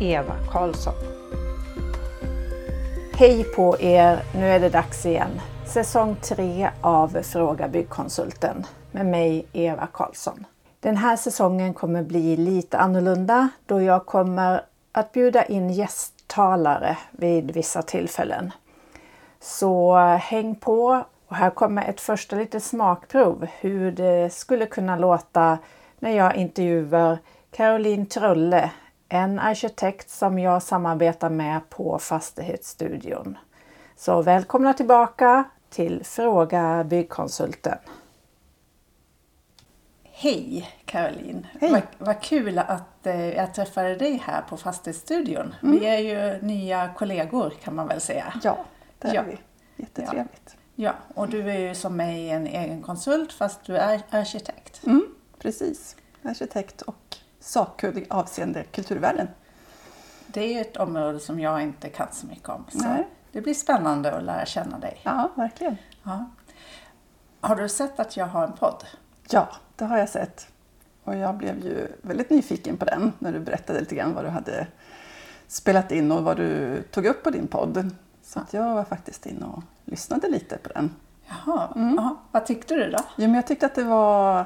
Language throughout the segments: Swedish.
Eva Karlsson. Hej på er! Nu är det dags igen. Säsong 3 av Fråga Byggkonsulten med mig Eva Karlsson. Den här säsongen kommer bli lite annorlunda då jag kommer att bjuda in gästtalare vid vissa tillfällen. Så häng på och här kommer ett första litet smakprov hur det skulle kunna låta när jag intervjuar Caroline Trulle, en arkitekt som jag samarbetar med på Fastighetsstudion. Så välkomna tillbaka till Fråga Byggkonsulten. Hej Caroline! Hej. Vad, vad kul att eh, jag träffade dig här på Fastighetsstudion. Vi är ju nya kollegor kan man väl säga. Ja, det är Ja. vi. Jättetrevligt. Ja, och du är ju som mig en egen konsult fast du är arkitekt. Mm, precis. Arkitekt och sakkunnig avseende kulturvärden. Det är ju ett område som jag inte kan så mycket om. Så Nej. det blir spännande att lära känna dig. Ja, verkligen. Ja. Har du sett att jag har en podd? Ja, det har jag sett. Och jag blev ju väldigt nyfiken på den när du berättade lite grann vad du hade spelat in och vad du tog upp på din podd. Så att jag var faktiskt inne och lyssnade lite på den. Jaha, Mm. Jaha. vad tyckte du då? Jo, men jag tyckte att det var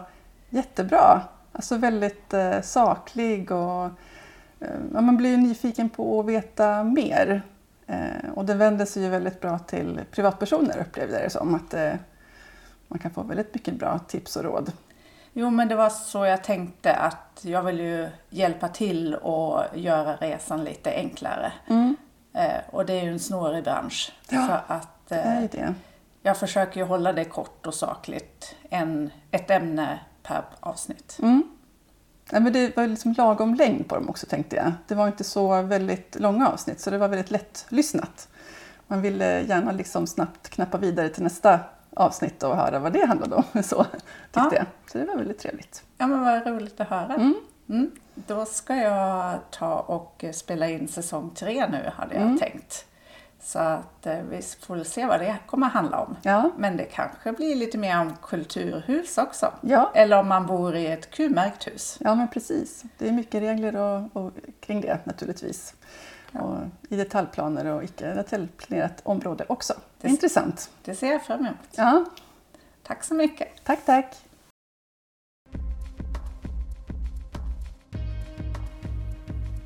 jättebra. Alltså väldigt eh, saklig och eh, man blir ju nyfiken på att veta mer. Eh, och det vänder sig ju väldigt bra till privatpersoner upplevde jag det som. Att eh, man kan få väldigt mycket bra tips och råd. Jo, men det var så jag tänkte att jag vill ju hjälpa till och göra resan lite enklare. Eh, och det är ju en snårig bransch. Ja, så att Det är eh, det. jag försöker ju hålla det kort och sakligt. En, ett ämne per avsnitt. Mm. Ja, men det var liksom lagom längd på dem också tänkte jag. Det var inte så väldigt långa avsnitt så det var väldigt lätt lyssnat. Man ville gärna liksom snabbt knappa vidare till nästa avsnitt och höra vad det handlade om. Så tyckte Ja. jag. Så det var väldigt trevligt. Ja, men vad roligt att höra. Mm. Mm. Då ska jag ta och spela in säsong tre nu, hade jag Mm. tänkt. Så att eh, vi får väl se vad det kommer handla om. Ja, Men det kanske blir lite mer om kulturhus också. ja. Eller om man bor i ett Q-märkt hus. ja men precis. Det är mycket regler och, och kring det naturligtvis. Och I detaljplaner och icke detaljplanerat område också. Det är Det- intressant. Det ser jag fram emot. Ja, Tack så mycket. tack tack.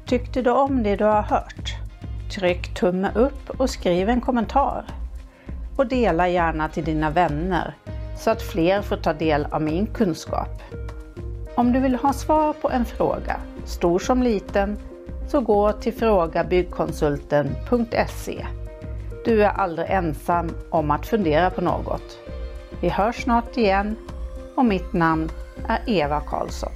Tyckte du om det du har hört? Tryck tumme upp och skriv en kommentar. Och dela gärna till dina vänner så att fler får ta del av min kunskap. Om du vill ha svar på en fråga, stor som liten, så gå till frågabyggkonsulten.se. Du är aldrig ensam om att fundera på något. Vi hörs snart igen och mitt namn är Eva Karlsson.